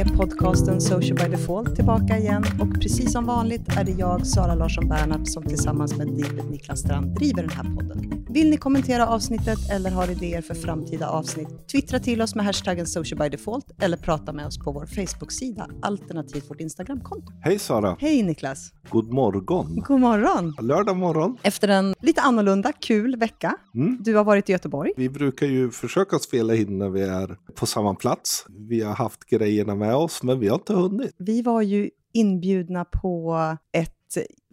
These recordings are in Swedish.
Är podcasten Social by Default tillbaka igen och precis som vanligt är det jag, Sara Larsson Bernhardt, som tillsammans med David Niklas Strand driver den här podden. Vill ni kommentera avsnittet eller har idéer för framtida avsnitt? Twittra till oss med hashtaggen Social by Default eller prata med oss på vår Facebook-sida alternativt vårt Instagramkonto. Hej Sara! Hej Niklas! God morgon! God morgon! Lördag morgon. Efter en lite annorlunda, kul vecka. Mm. Du har varit i Göteborg. Vi brukar ju försöka spela in när vi är på samma plats. Vi har haft grejerna med oss, men vi har inte hunnit. Vi var ju inbjudna på ett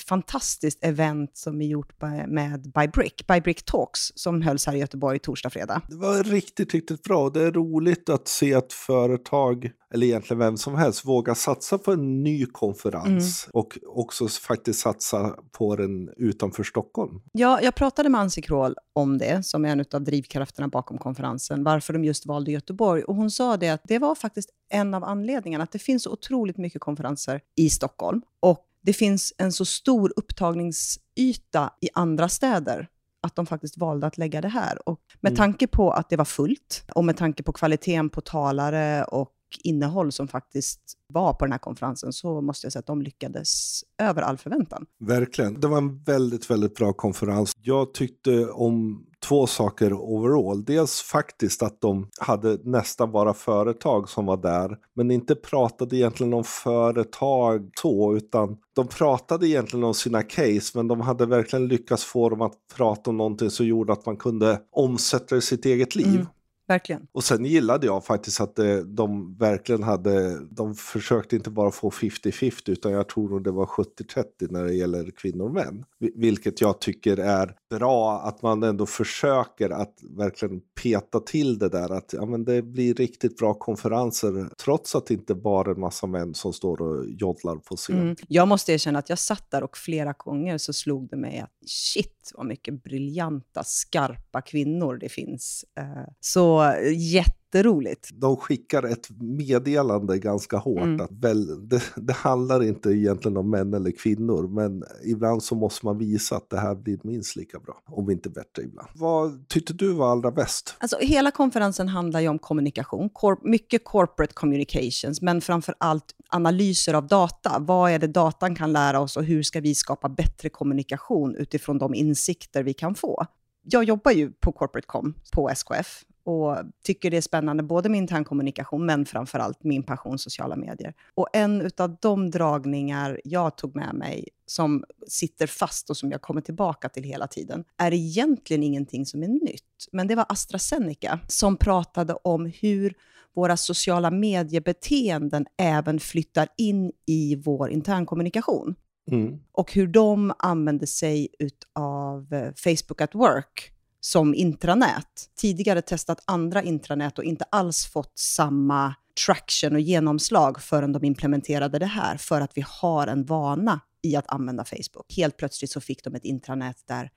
fantastiskt event som är gjort by- med By Brick, By Brick Talks, som hölls här i Göteborg torsdag, fredag. Det var riktigt, riktigt bra. Det är roligt att se att företag, eller egentligen vem som helst, vågar satsa på en ny konferens och också faktiskt satsa på den utanför Stockholm. Ja, jag pratade med Ansi Krål om det, som är en av drivkrafterna bakom konferensen, varför de just valde Göteborg. Och hon sa det att det var faktiskt en av anledningarna, att det finns otroligt mycket konferenser i Stockholm. Och det finns en så stor upptagningsyta i andra städer att de faktiskt valde att lägga det här. Och med Mm. tanke på att det var fullt och med tanke på kvaliteten på talare och innehåll som faktiskt var på den här konferensen så måste jag säga att de lyckades över all förväntan. Verkligen. Det var en väldigt, väldigt bra konferens. Jag tyckte om två saker overall. Dels faktiskt att de hade nästan bara företag som var där, men inte pratade egentligen om företag så, utan de pratade egentligen om sina case, men de hade verkligen lyckats få dem att prata om någonting som gjorde att man kunde omsätta sitt eget liv. Mm. Verkligen. Och sen gillade jag faktiskt att det, de verkligen hade, de försökte inte bara få 50-50 utan jag tror nog det var 70-30 när det gäller kvinnor och män. Vi- Vilket jag tycker är bra att man ändå försöker att verkligen peta till det där att ja, men det blir riktigt bra konferenser trots att det inte bara är en massa män som står och joddlar på scen. Mm. Jag måste erkänna att jag satt där och flera gånger så slog det mig att shit vad mycket briljanta, skarpa kvinnor det finns. Eh, så jätte jätteroligt. de skickar ett meddelande ganska hårt. Mm. Att väl, det, det handlar inte egentligen om män eller kvinnor, men ibland så måste man visa att det här blir minst lika bra, om inte bättre ibland. Vad tyckte du var allra bäst? Alltså, hela konferensen handlar ju om kommunikation, Cor- mycket corporate communications, men framför allt analyser av data. Vad är det datan kan lära oss och hur ska vi skapa bättre kommunikation utifrån de insikter vi kan få? Jag jobbar ju på corporate com på SKF och tycker det är spännande både med intern kommunikation, men framför allt min passion sociala medier. Och en av de dragningar jag tog med mig som sitter fast och som jag kommer tillbaka till hela tiden, är egentligen ingenting som är nytt. Men det var AstraZeneca som pratade om hur våra sociala mediebeteenden även flyttar in i vår internkommunikation Mm. och hur de använde sig av Facebook at Work som intranät. Tidigare testat andra intranät och inte alls fått samma traction och genomslag förrän de implementerade det här, för att vi har en vana i att använda Facebook. Helt plötsligt så fick de ett intranät där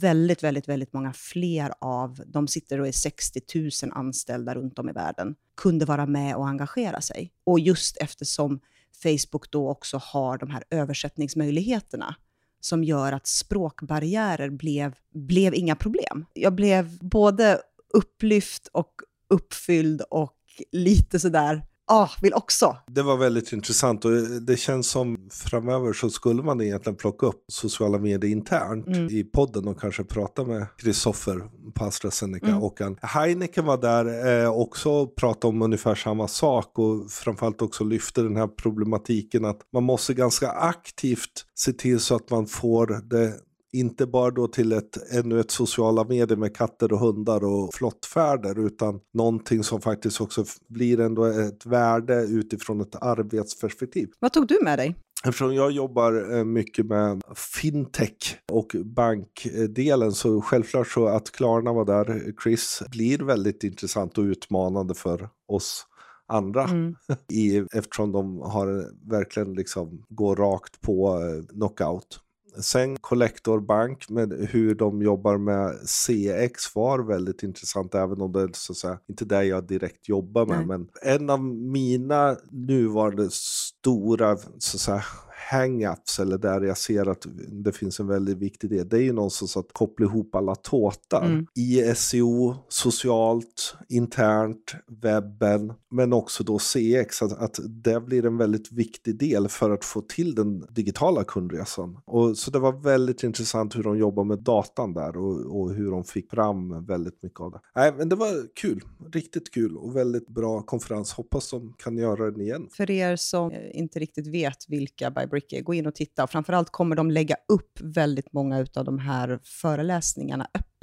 väldigt, väldigt, väldigt många fler av, de sitter och är 60 000 anställda runt om i världen, kunde vara med och engagera sig. Och just eftersom Facebook då också har de här översättningsmöjligheterna som gör att språkbarriärer blev, blev inga problem. Jag blev både upplyft och uppfylld och lite sådär, ah, vill också. Det var väldigt intressant och det känns som framöver så skulle man egentligen plocka upp sociala medier internt Mm. i podden och kanske prata med Kristoffer på AstraZeneca Mm. och en Heineken var där eh, också pratade om ungefär samma sak och framförallt också lyfte den här problematiken att man måste ganska aktivt se till så att man får det inte bara då till ett, ännu ett sociala medier med katter och hundar och flottfärder utan någonting som faktiskt också blir ändå ett värde utifrån ett arbetsperspektiv. Vad tog du med dig? Eftersom jag jobbar eh, mycket med fintech och bankdelen så självklart så att Klarna var där, Chris, blir väldigt intressant och utmanande för oss andra Mm. i, eftersom de har verkligen liksom går rakt på eh, knockout. Sen Collector Bank med hur de jobbar med CX var väldigt intressant även om det är så att säga, inte det jag direkt jobbar med. Nej. Men en av mina nuvarande stora så att säga, hang-ups eller där jag ser att det finns en väldigt viktig del. Det är ju någonstans att koppla ihop alla tåtar Mm. i SEO, socialt, internt, webben, men också då CX. Att, att det blir en väldigt viktig del för att få till den digitala kundresan. Och, så det var väldigt intressant hur de jobbar med datan där och, och hur de fick fram väldigt mycket av det. Nej, men det var kul, riktigt kul och väldigt bra konferens. Hoppas de kan göra den igen. För er som eh, inte riktigt vet vilka By Brick gå in och titta. Och framförallt kommer de lägga upp väldigt många av de här föreläsningarna öppet,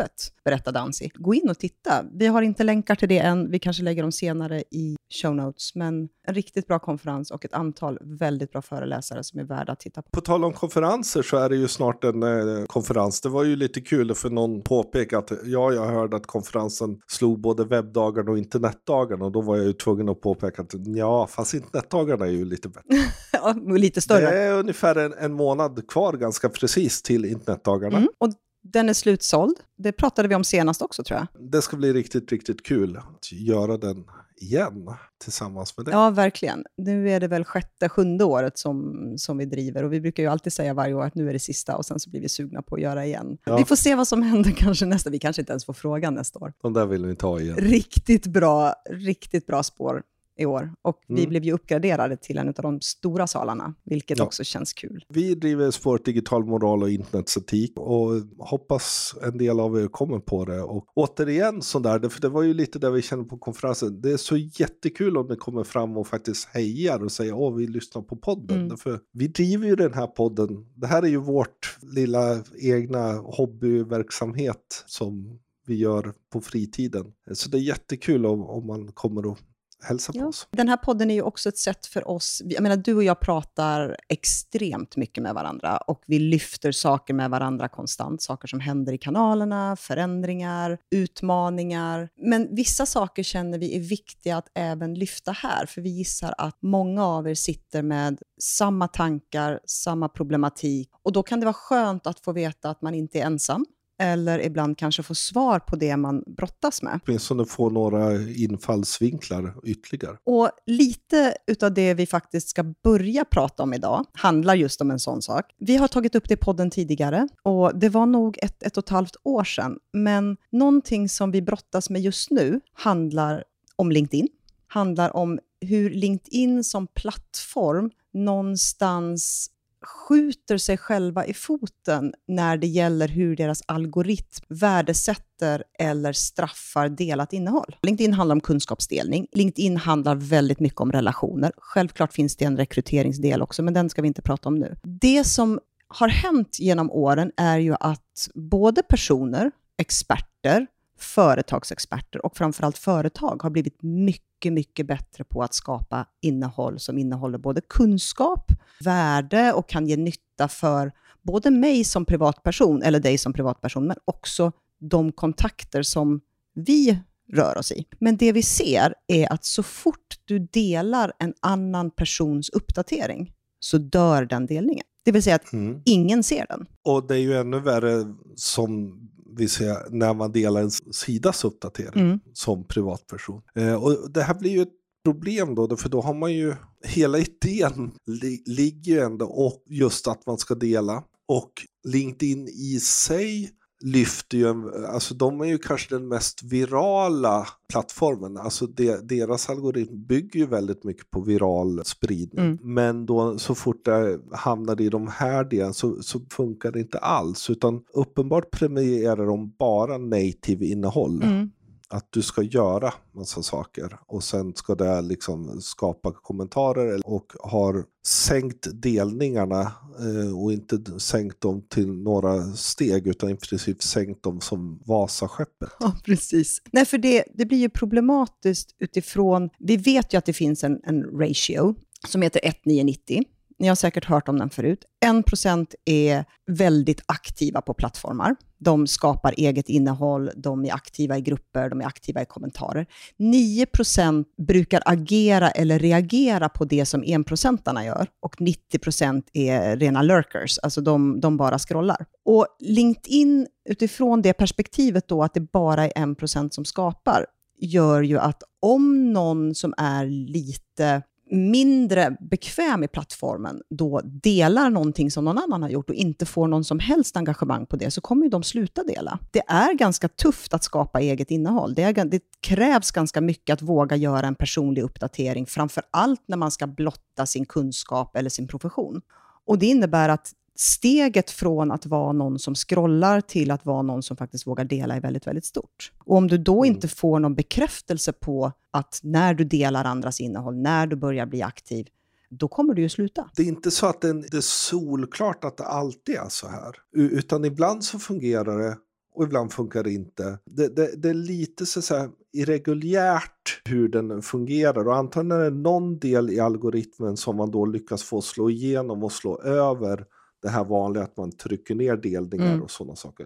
berättar Dansi. Gå in och titta. Vi har inte länkar till det än, vi kanske lägger dem senare i show notes, men en riktigt bra konferens och ett antal väldigt bra föreläsare som är värda att titta på. På tal om konferenser så är det ju snart en eh, konferens. Det var ju lite kul för någon påpekade att ja, jag hörde att konferensen slog både webbdagarna och internetdagarna och då var jag ju tvungen att påpeka att ja, fast internetdagarna är ju lite bättre. Ja, lite större. Det är ungefär en, en månad kvar ganska precis till internetdagarna. Mm. Och den är slutsåld. Det pratade vi om senast också tror jag. Det ska bli riktigt, riktigt kul att göra den igen tillsammans med det. Ja, verkligen. Nu är det väl sjätte, sjunde året som, som vi driver och vi brukar ju alltid säga varje år att nu är det sista och sen så blir vi sugna på att göra igen. Ja. Vi får se vad som händer kanske nästa. Vi kanske inte ens får frågan nästa år. De där vill vi ta igen. Riktigt bra, riktigt bra spår i år. Och vi Mm. blev ju uppgraderade till en av de stora salarna, vilket Ja. också känns kul. Vi driver spåret digital moral och internetsetik och hoppas en del av er kommer på det. Och återigen sådär, för det var ju lite det vi kände på konferensen. Det är så jättekul om ni kommer fram och faktiskt hejar och säger åh, vi lyssnar på podden. Mm. För vi driver ju den här podden. Det här är ju vårt lilla egna hobbyverksamhet som vi gör på fritiden. Så det är jättekul om, om man kommer och hälsar på Ja. oss. Den här podden är ju också ett sätt för oss, jag menar du och jag pratar extremt mycket med varandra och vi lyfter saker med varandra konstant, saker som händer i kanalerna, förändringar, utmaningar. Men vissa saker känner vi är viktiga att även lyfta här, för vi gissar att många av er sitter med samma tankar, samma problematik och då kan det vara skönt att få veta att man inte är ensam eller ibland kanske få svar på det man brottas med. Åtminstone få några infallsvinklar ytterligare. Och lite utav det vi faktiskt ska börja prata om idag handlar just om en sån sak. Vi har tagit upp det i podden tidigare och det var nog ett, ett och ett halvt år sedan. Men någonting som vi brottas med just nu handlar om LinkedIn. Handlar om hur LinkedIn som plattform någonstans skjuter sig själva i foten när det gäller hur deras algoritm värdesätter eller straffar delat innehåll. LinkedIn handlar om kunskapsdelning. LinkedIn handlar väldigt mycket om relationer. Självklart finns det en rekryteringsdel också, men den ska vi inte prata om nu. Det som har hänt genom åren är ju att både personer, experter, företagsexperter och framförallt företag har blivit mycket, mycket bättre på att skapa innehåll som innehåller både kunskap, värde och kan ge nytta för både mig som privatperson, eller dig som privatperson, men också de kontakter som vi rör oss i. Men det vi ser är att så fort du delar en annan persons uppdatering så dör den delningen. Det vill säga att Mm. ingen ser den. Och det är ju ännu värre som vi ser när man delar en sidas uppdatering Mm. som privatperson. Eh, och det här blir ju ett problem då, för då har man ju hela idén li- ligger ju ändå och just att man ska dela. Och LinkedIn i sig lyfter ju, en- alltså de är ju kanske den mest virala plattformen. Alltså de, deras algoritm bygger ju väldigt mycket på viral spridning. Mm. Men då så fort det hamnar i de här delen så, så funkar det inte alls. Utan uppenbart premierar de bara native innehåll. Mm. Att du ska göra massa saker och sen ska det liksom skapa kommentarer och har sänkt delningarna eh, och inte sänkt dem till några steg utan i princip sänkt dem som Vasaskeppet. Ja, precis. Nej, för det, det blir ju problematiskt utifrån... Vi vet ju att det finns en, en ratio som heter 1,990. Ni har säkert hört om den förut. 1% är väldigt aktiva på plattformar. De skapar eget innehåll, de är aktiva i grupper, de är aktiva i kommentarer. 9% brukar agera eller reagera på det som 1%arna gör och 90% är rena lurkers, alltså de, de bara scrollar. Och LinkedIn, utifrån det perspektivet då att det bara är 1% som skapar, gör ju att om någon som är lite mindre bekväm i plattformen då delar någonting som någon annan har gjort och inte får någon som helst engagemang på det, så kommer ju de sluta dela. Det är ganska tufft att skapa eget innehåll. Det, är, det krävs ganska mycket att våga göra en personlig uppdatering, framför allt när man ska blotta sin kunskap eller sin profession. Och det innebär att steget från att vara någon som scrollar till att vara någon som faktiskt vågar dela är väldigt, väldigt stort. Och om du då mm. inte får någon bekräftelse på att när du delar andras innehåll, när du börjar bli aktiv, då kommer du ju sluta. Det är inte så att det är solklart att det alltid är så här, utan ibland så fungerar det och ibland funkar det inte. Det, det, det är lite så, så irreguljärt hur den fungerar och antagligen är det någon del i algoritmen som man då lyckas få slå igenom och slå över det här vanliga att man trycker ner delningar mm. och sådana saker.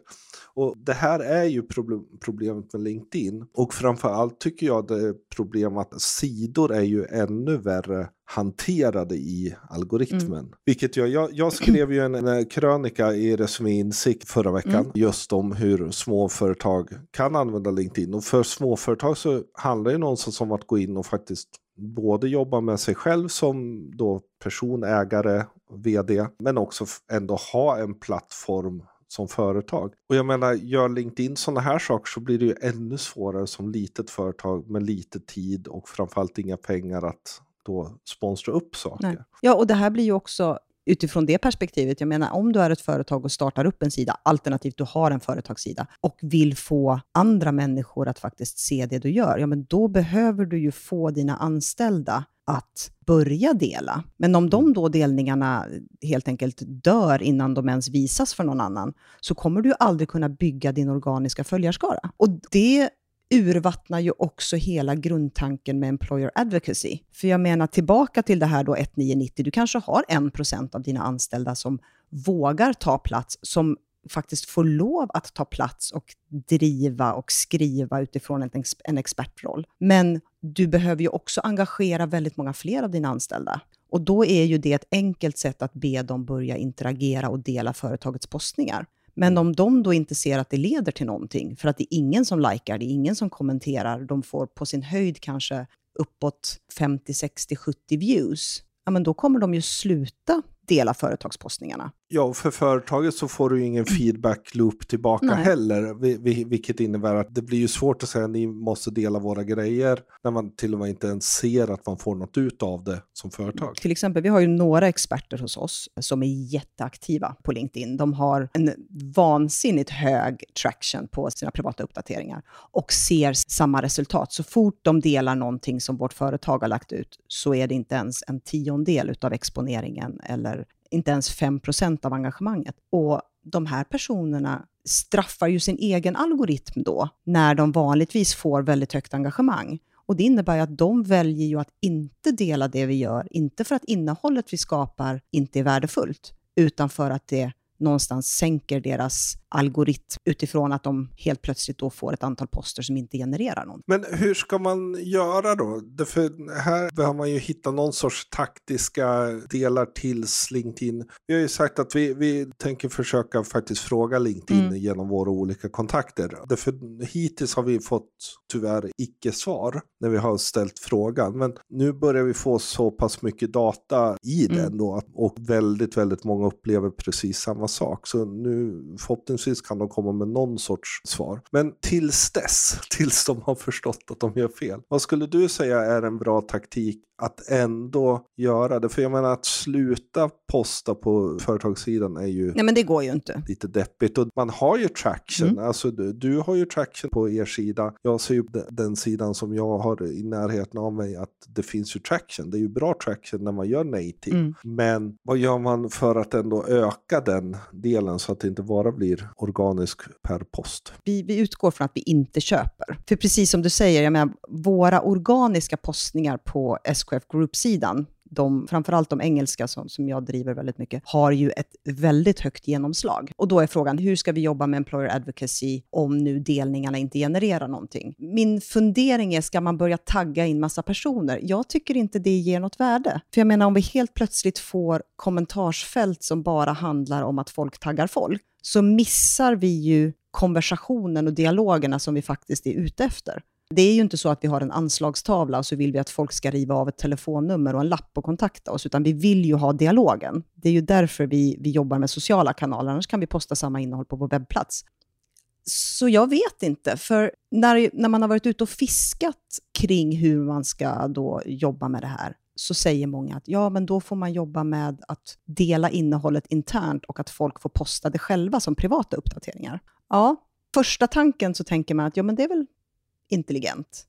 Och det här är ju problem, problemet med LinkedIn. Och framförallt tycker jag det är problem att sidor är ju ännu värre hanterade i algoritmen. Mm. Vilket jag, jag, jag, skrev ju en, en krönika i Resumé Insikt förra veckan mm. just om hur småföretag kan använda LinkedIn. Och för småföretag så handlar det någonstans om att gå in och faktiskt både jobba med sig själv som då person, ägare, vd, men också ändå ha en plattform som företag. Och jag menar, gör LinkedIn sådana här saker så blir det ju ännu svårare som litet företag med lite tid och framförallt inga pengar att då sponsra upp saker. Nej. Ja, och det här blir ju också utifrån det perspektivet, jag menar om du är ett företag och startar upp en sida, alternativt du har en företagssida, och vill få andra människor att faktiskt se det du gör, ja men då behöver du ju få dina anställda att börja dela. Men om de då delningarna helt enkelt dör innan de ens visas för någon annan, så kommer du aldrig kunna bygga din organiska följarskara. Och det urvattnar ju också hela grundtanken med employer advocacy. För jag menar tillbaka till det här då 1990, du kanske har 1% av dina anställda som vågar ta plats, som faktiskt får lov att ta plats och driva och skriva utifrån en, en expertroll. Men du behöver ju också engagera väldigt många fler av dina anställda. Och då är ju det ett enkelt sätt att be dem börja interagera och dela företagets postningar. Men om de då inte ser att det leder till någonting, för att det är ingen som likar, det är ingen som kommenterar, de får på sin höjd kanske uppåt 50, 60, 70 views, ja men då kommer de ju sluta dela företagspostningarna. Ja, för företaget så får du ingen mm. feedback loop tillbaka Nej. heller, vilket innebär att det blir ju svårt att säga att ni måste dela våra grejer när man till och med inte ens ser att man får något ut av det som företag. Till exempel, vi har ju några experter hos oss som är jätteaktiva på LinkedIn. De har en vansinnigt hög traction på sina privata uppdateringar och ser samma resultat. Så fort de delar någonting som vårt företag har lagt ut så är det inte ens en tiondel av exponeringen eller inte ens 5 av engagemanget. Och de här personerna straffar ju sin egen algoritm då, när de vanligtvis får väldigt högt engagemang. Och det innebär ju att de väljer ju att inte dela det vi gör, inte för att innehållet vi skapar inte är värdefullt, utan för att det någonstans sänker deras algoritm utifrån att de helt plötsligt då får ett antal poster som inte genererar någon. Men hur ska man göra då? För här behöver man ju hitta någon sorts taktiska delar till LinkedIn. Vi har ju sagt att vi, vi tänker försöka faktiskt fråga LinkedIn mm. genom våra olika kontakter. Därför hittills har vi fått tyvärr icke-svar när vi har ställt frågan. Men nu börjar vi få så pass mycket data i mm. den då och väldigt, väldigt många upplever precis samma sak. Så nu förhoppningsvis förhoppningsvis kan de komma med någon sorts svar. Men tills dess, tills de har förstått att de gör fel. Vad skulle du säga är en bra taktik att ändå göra det. För jag menar att sluta posta på företagssidan är ju Nej, men det går ju inte. lite deppigt. Och man har ju traction. Mm. Alltså, du, du, har ju traction på er sida. Jag ser ju den sidan som jag har i närheten av mig att det finns ju traction. Det är ju bra traction när man gör native. Mm. Men vad gör man för att ändå öka den delen så att det inte bara blir organisk per post? Vi, vi utgår från att vi inte köper. För precis som du säger, jag menar, våra organiska postningar på SK SKF Group-sidan, de, framförallt de engelska som, som jag driver väldigt mycket, har ju ett väldigt högt genomslag. Och då är frågan, hur ska vi jobba med employer advocacy om nu delningarna inte genererar någonting? Min fundering är, ska man börja tagga in massa personer? Jag tycker inte det ger något värde. För jag menar, om vi helt plötsligt får kommentarsfält som bara handlar om att folk taggar folk, så missar vi ju konversationen och dialogerna som vi faktiskt är ute efter. Det är ju inte så att vi har en anslagstavla och så vill vi att folk ska riva av ett telefonnummer och en lapp och kontakta oss, utan vi vill ju ha dialogen. Det är ju därför vi, vi jobbar med sociala kanaler, annars kan vi posta samma innehåll på vår webbplats. Så jag vet inte, för när, när man har varit ute och fiskat kring hur man ska då jobba med det här, så säger många att ja, men då får man jobba med att dela innehållet internt och att folk får posta det själva som privata uppdateringar. Ja, första tanken så tänker man att ja, men det är väl intelligent.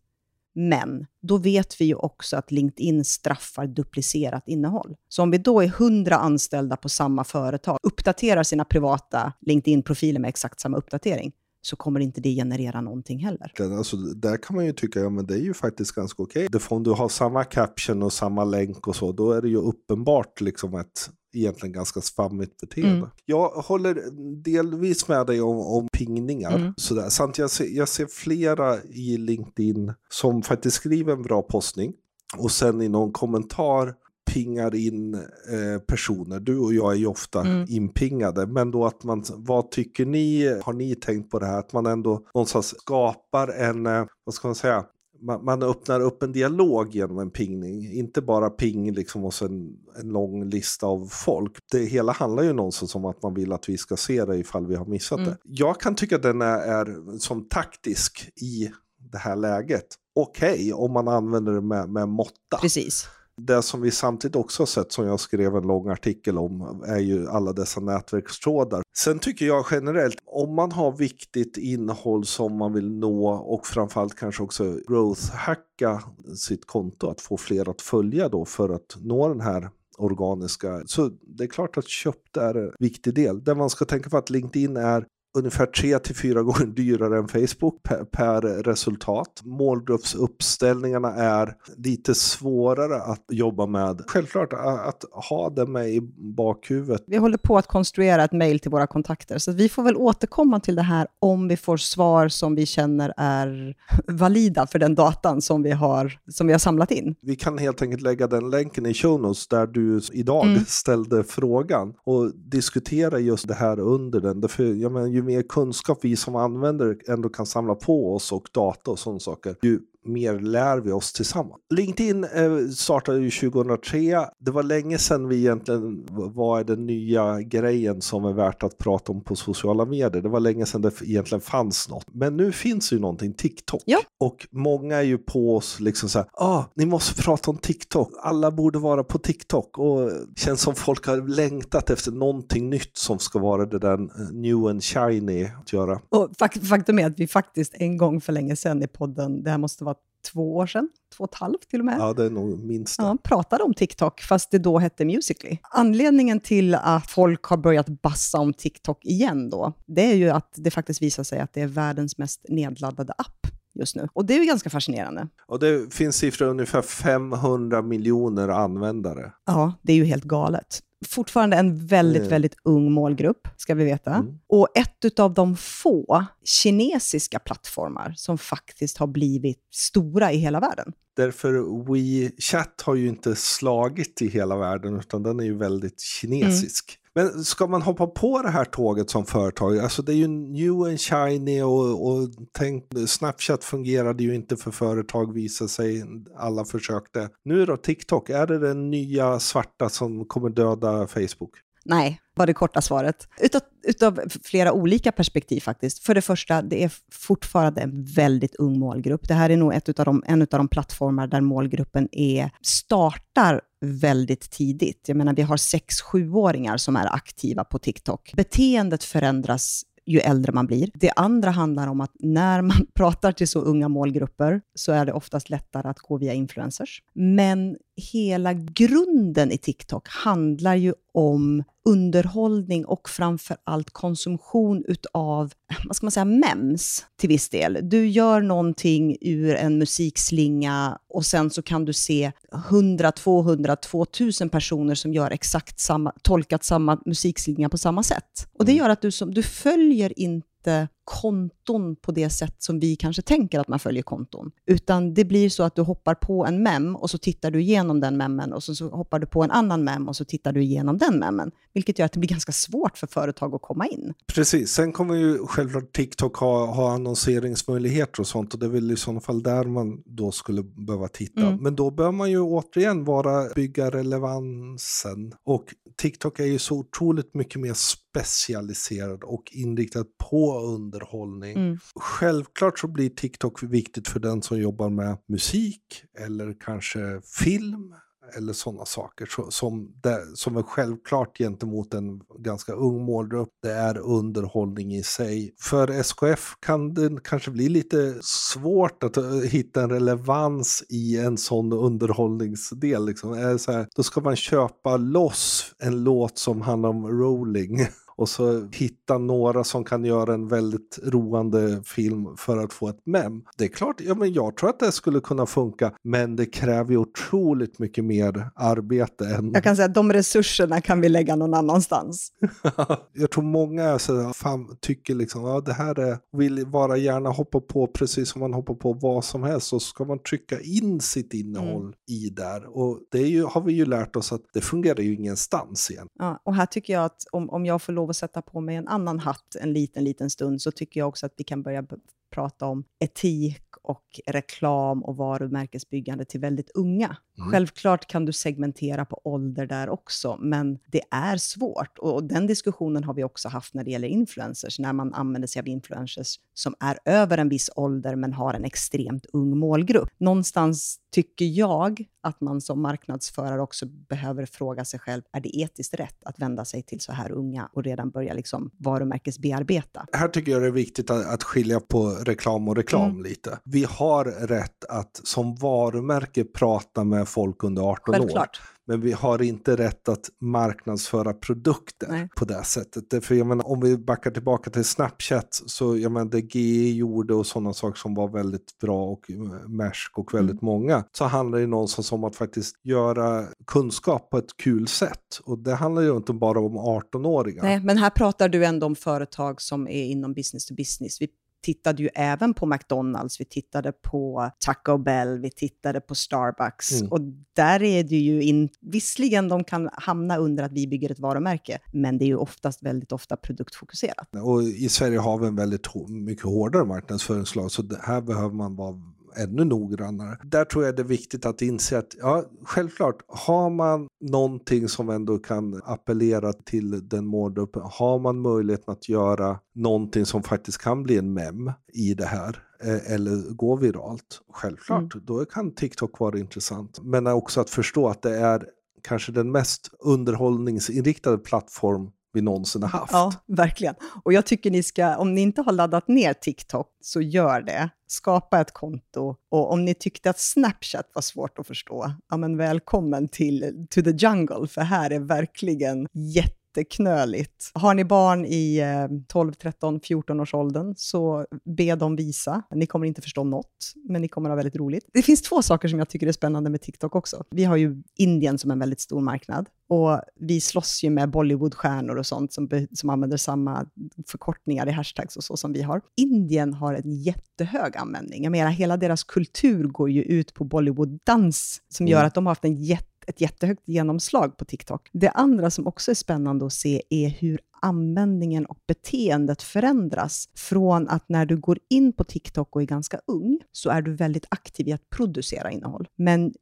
Men då vet vi ju också att LinkedIn straffar duplicerat innehåll. Så om vi då är 100 anställda på samma företag, uppdaterar sina privata LinkedIn-profiler med exakt samma uppdatering, så kommer inte det generera någonting heller. Alltså, där kan man ju tycka, ja men det är ju faktiskt ganska okej. Okay. Om du har samma caption och samma länk och så, då är det ju uppenbart liksom ett egentligen ganska svammigt beteende. Mm. Jag håller delvis med dig om, om pingningar. Mm. Sådär. Samt jag ser, jag ser flera i LinkedIn som faktiskt skriver en bra postning och sen i någon kommentar pingar in eh, personer. Du och jag är ju ofta mm. inpingade. Men då att man, vad tycker ni? Har ni tänkt på det här? Att man ändå någonstans skapar en, eh, vad ska man säga, man, man, öppnar upp en dialog genom en pingning. Inte bara ping liksom och sen en lång lista av folk. Det hela handlar ju någonstans om att man vill att vi ska se det ifall vi har missat mm. det. Jag kan tycka att den är, är som taktisk i det här läget. Okej okay, om man använder det med, med måtta. Precis. Det som vi samtidigt också har sett, som jag skrev en lång artikel om, är ju alla dessa nätverkstrådar. Sen tycker jag generellt, om man har viktigt innehåll som man vill nå och framförallt kanske också growth-hacka sitt konto, att få fler att följa då för att nå den här organiska. Så det är klart att köpt är en viktig del. Det man ska tänka på att LinkedIn är ungefär 3 till 4 gånger dyrare än Facebook per, per resultat. Målgruppsuppställningarna är lite svårare att jobba med. Självklart att ha det med i bakhuvudet. Vi håller på att konstruera ett mejl till våra kontakter, så vi får väl återkomma till det här om vi får svar som vi känner är valida för den datan som vi har, som vi har samlat in. Vi kan helt enkelt lägga den länken i show notes där du idag mm. ställde frågan och diskutera just det här under den. Därför, jag menar, ju mer kunskap vi som användare ändå kan samla på oss och data och sådana saker, ju mer lär vi oss tillsammans. LinkedIn eh, startade ju 2003. Det var länge sedan vi egentligen, vad är den nya grejen som är värt att prata om på sociala medier? Det var länge sedan det egentligen fanns något. Men nu finns ju någonting, TikTok. Ja. Och många är ju på oss liksom så här, ah, ni måste prata om TikTok. Alla borde vara på TikTok. Och känns som folk har längtat efter någonting nytt som ska vara det där eh, new and shiny att göra. Och faktum är att vi faktiskt en gång för länge sedan i podden, det här måste vara två år sedan, två och ett halvt till och med. Ja, det är nog minst Ja, pratade om TikTok, fast det då hette Musically. Anledningen till att folk har börjat bassa om TikTok igen då, det är ju att det faktiskt visar sig att det är världens mest nedladdade app just nu. Och det är ju ganska fascinerande. Och det finns siffror ungefär 500 miljoner användare. Ja, det är ju helt galet fortfarande en väldigt, mm. väldigt ung målgrupp, ska vi veta. Mm. Och ett av de få kinesiska plattformar som faktiskt har blivit stora i hela världen. Därför WeChat har ju inte slagit i hela världen, utan den är ju väldigt kinesisk. Mm. Men ska man hoppa på det här tåget som företag, alltså det är ju new and shiny och, och tänk, Snapchat fungerade ju inte för företag visade sig, alla försökte. Nu då TikTok, är det den nya svarta som kommer döda Facebook? Nej, var det korta svaret. Utav, utav flera olika perspektiv faktiskt. För det första, det är fortfarande en väldigt ung målgrupp. Det här är nog ett utav de, en av de plattformar där målgruppen är, startar väldigt tidigt. Jag menar, vi har 6-7-åringar som är aktiva på TikTok. Beteendet förändras ju äldre man blir. Det andra handlar om att när man pratar till så unga målgrupper så är det oftast lättare att gå via influencers. Men hela grunden i TikTok handlar ju om underhållning och framför allt konsumtion utav, vad ska man säga, mems till viss del. Du gör någonting ur en musikslinga och sen så kan du se 100, 200, 2000 personer som gör exakt samma, tolkat samma musikslinga på samma sätt. Och det mm. gör att du, som, du följer inte inte konton på det sätt som vi kanske tänker att man följer konton. Utan det blir så att du hoppar på en mem och så tittar du igenom den memmen och så, så hoppar du på en annan mem och så tittar du igenom den memmen. Vilket gör att det blir ganska svårt för företag att komma in. Precis, sen kommer ju självklart TikTok ha, ha annonseringsmöjligheter och sånt och det är väl i sådana fall där man då skulle behöva titta. Mm. Men då bör man ju återigen vara, bygga relevansen. Och TikTok är ju så otroligt mycket mer specialiserad och inriktad på underhållning. Mm. Självklart så blir TikTok viktigt för den som jobbar med musik eller kanske film eller sådana saker som, det, som är självklart gentemot en ganska ung målgrupp. Det är underhållning i sig. För SKF kan det kanske bli lite svårt att eh, hitta en relevans i en sån underhållningsdel. Liksom. Är så här, då ska man köpa loss en låt som handlar om rolling och så hitta några som kan göra en väldigt roande film för att få ett mem. Det är klart, ja, men jag tror att det skulle kunna funka, men det kräver ju otroligt mycket mer arbete än... Jag kan säga att de resurserna kan vi lägga någon annanstans. jag tror många så, fan, tycker liksom, ja det här är, vill bara gärna hoppa på precis som man hoppar på vad som helst, så ska man trycka in sitt innehåll mm. i där. Och det ju, har vi ju lärt oss att det fungerar ju ingenstans igen. Ja, och här tycker jag att om, om jag får lov lov att sätta på mig en annan hatt en liten, liten stund, så tycker jag också att vi kan börja prata om etik och reklam och varumärkesbyggande till väldigt unga. Mm. Självklart kan du segmentera på ålder där också, men det är svårt. Och den diskussionen har vi också haft när det gäller influencers, när man använder sig av influencers som är över en viss ålder men har en extremt ung målgrupp. Någonstans tycker jag att man som marknadsförare också behöver fråga sig själv, är det etiskt rätt att vända sig till så här unga och redan börja liksom varumärkesbearbeta? Här tycker jag det är viktigt att, att skilja på reklam och reklam mm. lite. Vi har rätt att som varumärke prata med folk under 18 Självklart. år. Men vi har inte rätt att marknadsföra produkter Nej. på det sättet. För jag menar, om vi backar tillbaka till Snapchat, så jag menar, det GE gjorde och sådana saker som var väldigt bra och Mersk och väldigt mm. många, så handlar det någonstans om att faktiskt göra kunskap på ett kul sätt. Och det handlar ju inte bara om 18-åringar. Nej, men här pratar du ändå om företag som är inom business to business. Vi tittade ju även på McDonalds, vi tittade på Taco Bell, vi tittade på Starbucks. Mm. Och där är det ju, in, visserligen de kan hamna under att vi bygger ett varumärke, men det är ju oftast väldigt ofta produktfokuserat. Och i Sverige har vi en väldigt mycket hårdare marknadsföringslag, så här behöver man vara ännu noggrannare. Där tror jag det är viktigt att inse att, ja, självklart, har man någonting som ändå kan appellera till den målgruppen, har man möjligheten att göra någonting som faktiskt kan bli en mem i det här, eh, eller gå viralt, självklart, mm. då kan TikTok vara intressant. Men också att förstå att det är kanske den mest underhållningsinriktade plattform vi någonsin har haft. Ja, verkligen. Och jag tycker ni ska, om ni inte har laddat ner TikTok, så gör det. Skapa ett konto. Och om ni tyckte att Snapchat var svårt att förstå, ja men välkommen till to the jungle, för här är verkligen jätte jätteknöligt. Har ni barn i 12, 13, 14 års åldern så be dem visa. Ni kommer inte förstå något, men ni kommer ha väldigt roligt. Det finns två saker som jag tycker är spännande med TikTok också. Vi har ju Indien som en väldigt stor marknad och vi slåss ju med Bollywoodstjärnor och sånt som, som använder samma förkortningar i hashtags och så som vi har. Indien har en jättehög användning. Jag menar, hela deras kultur går ju ut på Bollywood-dans som gör mm. att de har haft en jätte ett jättehögt genomslag på TikTok. Det andra som också är spännande att se är hur användningen och beteendet förändras från att när du går in på TikTok och är ganska ung, så är du väldigt aktiv i att producera innehåll. Men mm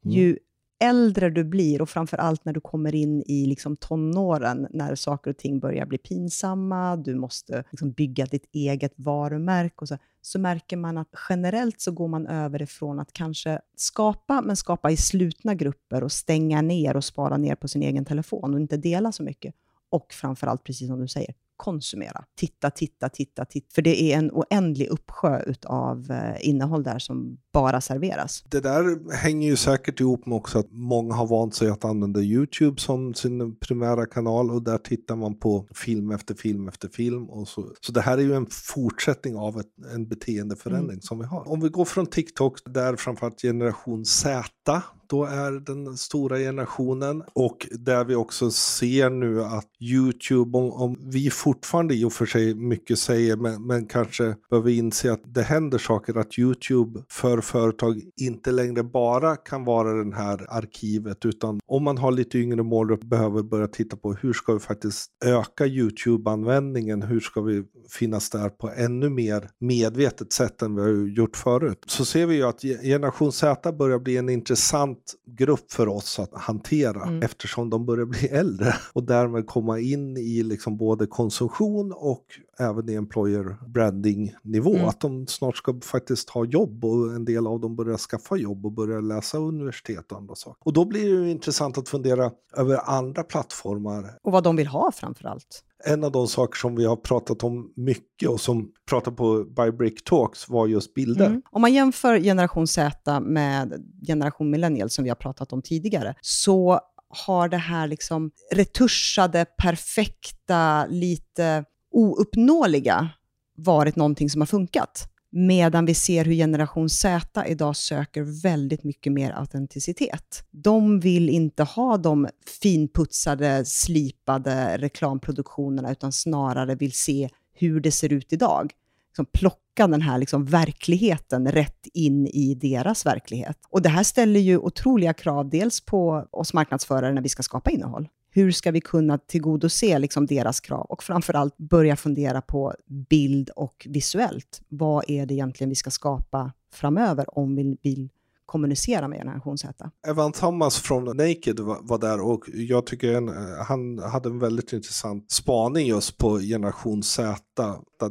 äldre du blir och framför allt när du kommer in i liksom tonåren, när saker och ting börjar bli pinsamma, du måste liksom bygga ditt eget varumärke och så, så märker man att generellt så går man över ifrån att kanske skapa, men skapa i slutna grupper och stänga ner och spara ner på sin egen telefon och inte dela så mycket. Och framför allt, precis som du säger, konsumera. Titta, titta, titta, titta. För det är en oändlig uppsjö av eh, innehåll där som bara serveras. Det där hänger ju säkert ihop med också att många har vant sig att använda YouTube som sin primära kanal och där tittar man på film efter film efter film. Och så. så det här är ju en fortsättning av ett, en beteendeförändring mm. som vi har. Om vi går från TikTok, där framförallt generation Z då är den stora generationen. Och där vi också ser nu att YouTube, om, om vi fortfarande i och för sig mycket säger, men, men kanske behöver inse att det händer saker, att YouTube för företag inte längre bara kan vara den här arkivet, utan om man har lite yngre mål behöver börja titta på hur ska vi faktiskt öka YouTube-användningen, hur ska vi finnas där på ännu mer medvetet sätt än vi har gjort förut. Så ser vi ju att generation Z börjar bli en intressant grupp för oss att hantera mm. eftersom de börjar bli äldre och därmed komma in i liksom både konsumtion och även i employer branding nivå. Mm. Att de snart ska faktiskt ha jobb och en del av dem börjar skaffa jobb och börja läsa universitet och andra saker. Och då blir det ju intressant att fundera över andra plattformar. Och vad de vill ha framför allt. En av de saker som vi har pratat om mycket och som pratade på By Brick Talks var just bilder. Mm. Om man jämför generation Z med generation millennial som vi har pratat om tidigare, så har det här liksom retuschade, perfekta, lite ouppnåeliga varit någonting som har funkat. Medan vi ser hur generation Z idag söker väldigt mycket mer autenticitet. De vill inte ha de finputsade, slipade reklamproduktionerna, utan snarare vill se hur det ser ut idag. Liksom plocka den här liksom verkligheten rätt in i deras verklighet. Och det här ställer ju otroliga krav, dels på oss marknadsförare när vi ska skapa innehåll, hur ska vi kunna tillgodose liksom deras krav? Och framförallt börja fundera på bild och visuellt. Vad är det egentligen vi ska skapa framöver om vi vill kommunicera med generation Z. Evan Thomas från Naked var, var där och jag tycker en, han hade en väldigt intressant spaning just på generation Z.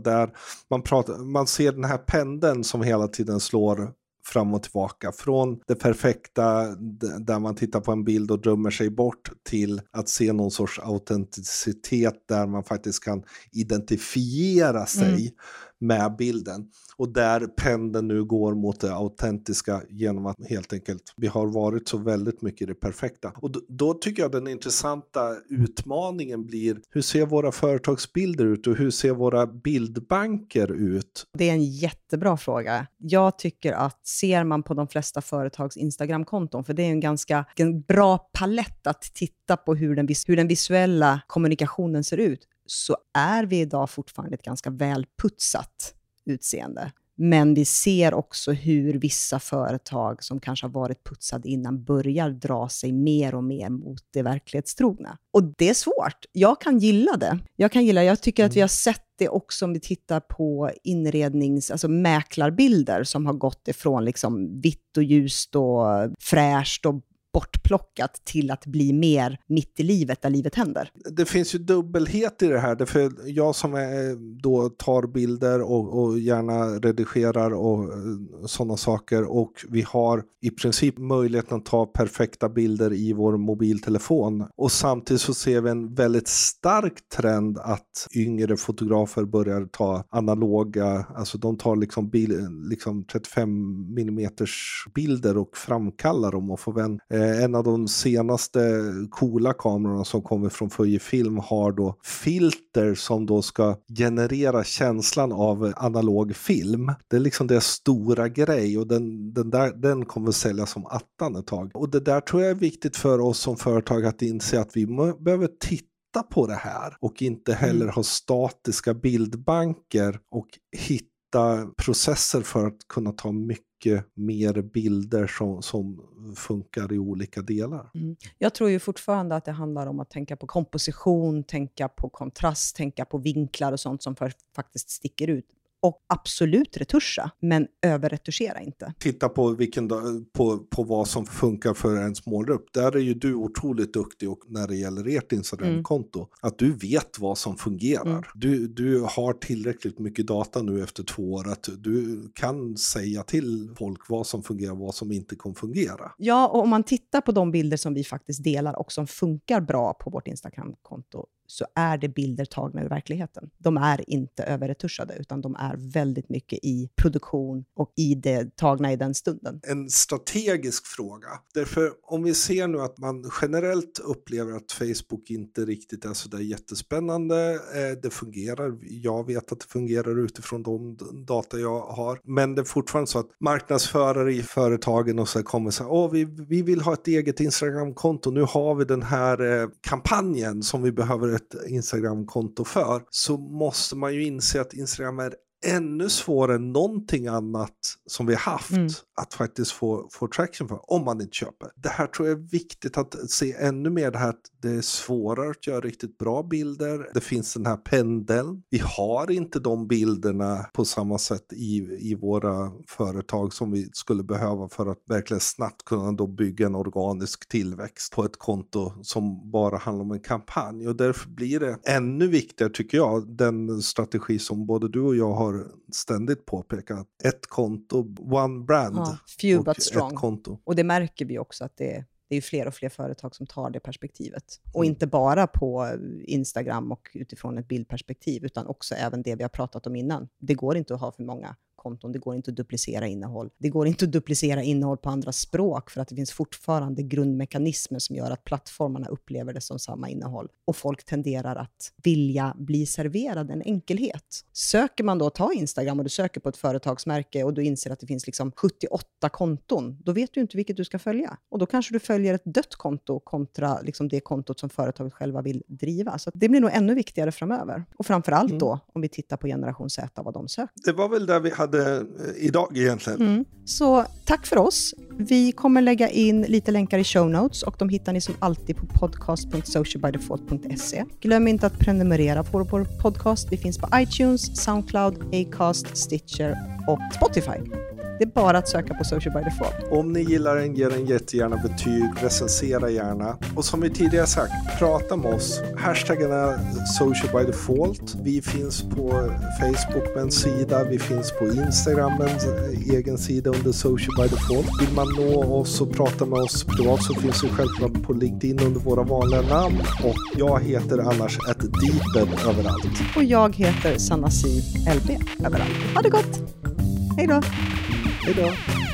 Där man, pratar, man ser den här pendeln som hela tiden slår fram och tillbaka. Från det perfekta där man tittar på en bild och drömmer sig bort till att se någon sorts autenticitet där man faktiskt kan identifiera sig mm med bilden och där pendeln nu går mot det autentiska genom att helt enkelt vi har varit så väldigt mycket det perfekta. Och då, då, tycker jag den intressanta utmaningen blir hur ser våra företagsbilder ut och hur ser våra bildbanker ut? Det är en jättebra fråga. Jag tycker att ser man på de flesta företags Instagramkonton, för det är en ganska en bra palett att titta på hur den, hur den visuella kommunikationen ser ut, så är vi idag fortfarande ett ganska välputsat utseende. Men vi ser också hur vissa företag som kanske har varit putsade innan börjar dra sig mer och mer mot det verklighetstrogna. Och det är svårt. Jag kan gilla det. Jag kan gilla Jag tycker att vi har sett det också om vi tittar på inrednings, alltså mäklarbilder som har gått ifrån liksom vitt och ljust och fräscht och bortplockat till att bli mer mitt i livet, där livet händer. Det finns ju dubbelhet i det här. För jag som är, eh, då tar bilder och, och gärna redigerar och eh, sådana saker och vi har i princip möjligheten att ta perfekta bilder i vår mobiltelefon. Och samtidigt så ser vi en väldigt stark trend att yngre fotografer börjar ta analoga, alltså de tar liksom, bil, liksom 35 mm bilder och framkallar dem och får vän. Eh, en av de senaste coola kamerorna som kommer från Fujifilm har då filter som då ska generera känslan av analog film. Det är liksom det stora grej och den, den, där, den kommer säljas som attan ett tag. Och det där tror jag är viktigt för oss som företag att inse att vi behöver titta på det här och inte heller mm. ha statiska bildbanker och hitta processer för att kunna ta mycket mycket mer bilder som, som funkar i olika delar. Mm. Jag tror ju fortfarande att det handlar om att tänka på komposition, tänka på kontrast, tänka på vinklar och sånt som för, faktiskt sticker ut och absolut retuscha, men överretuschera inte. Titta på, vilken, på, på vad som funkar för ens målgrupp. Där är ju du otroligt duktig och när det gäller ert Instagramkonto. Mm. Att du vet vad som fungerar. Mm. Du, du har tillräckligt mycket data nu efter två år att du kan säga till folk vad som fungerar och vad som inte kommer fungera. Ja, och om man tittar på de bilder som vi faktiskt delar och som funkar bra på vårt Instagramkonto så är det bilder tagna ur verkligheten. De är inte överretuschade, utan de är väldigt mycket i produktion och i det tagna i den stunden. En strategisk fråga. Därför om vi ser nu att man generellt upplever att Facebook inte riktigt är så där jättespännande. Eh, det fungerar. Jag vet att det fungerar utifrån de data jag har. Men det är fortfarande så att marknadsförare i företagen och så kommer så här, Åh, vi, vi vill ha ett eget Instagramkonto. Nu har vi den här eh, kampanjen som vi behöver ett Instagramkonto för. Så måste man ju inse att Instagram är ännu svårare än någonting annat som vi har haft mm. att faktiskt få, få traction för, om man inte köper. Det här tror jag är viktigt att se ännu mer, det här att det är svårare att göra riktigt bra bilder. Det finns den här pendeln. Vi har inte de bilderna på samma sätt i, i våra företag som vi skulle behöva för att verkligen snabbt kunna då bygga en organisk tillväxt på ett konto som bara handlar om en kampanj. Och därför blir det ännu viktigare, tycker jag, den strategi som både du och jag har har ständigt påpekat. Ett konto, one brand. Ja, few but strong. konto. Och det märker vi också att det är det är fler och fler företag som tar det perspektivet. Och mm. inte bara på Instagram och utifrån ett bildperspektiv, utan också även det vi har pratat om innan. Det går inte att ha för många konton, det går inte att duplicera innehåll. Det går inte att duplicera innehåll på andra språk för att det finns fortfarande grundmekanismer som gör att plattformarna upplever det som samma innehåll. Och folk tenderar att vilja bli serverad en enkelhet. Söker man då, ta Instagram och du söker på ett företagsmärke och du inser att det finns liksom 78 konton, då vet du inte vilket du ska följa. Och då kanske du följer ett dött konto kontra liksom det kontot som företaget själva vill driva. Så det blir nog ännu viktigare framöver. Och framför allt mm. då, om vi tittar på generation Z, vad de söker. Det var väl där vi hade hade eh, idag egentligen. Mm. Så tack för oss. Vi kommer lägga in lite länkar i show notes och de hittar ni som alltid på podcast.socialbydefault.se. Glöm inte att prenumerera på vår podcast. Vi finns på iTunes, Soundcloud, Acast, Stitcher och Spotify. Det är bara att söka på Social by Default. Om ni gillar den, ge den jättegärna betyg, recensera gärna. Och som vi tidigare sagt, prata med oss. Hashtaggen är Social by Default. Vi finns på Facebook med en sida, vi finns på Instagram med en egen sida under Social by Default. Vill man nå oss och prata med oss privat så finns vi självklart på LinkedIn under våra vanliga namn. Och jag heter annars ett Deeped överallt. Och jag heter Sanna Siv LB överallt. Ha det gott! Hej då! Hej då!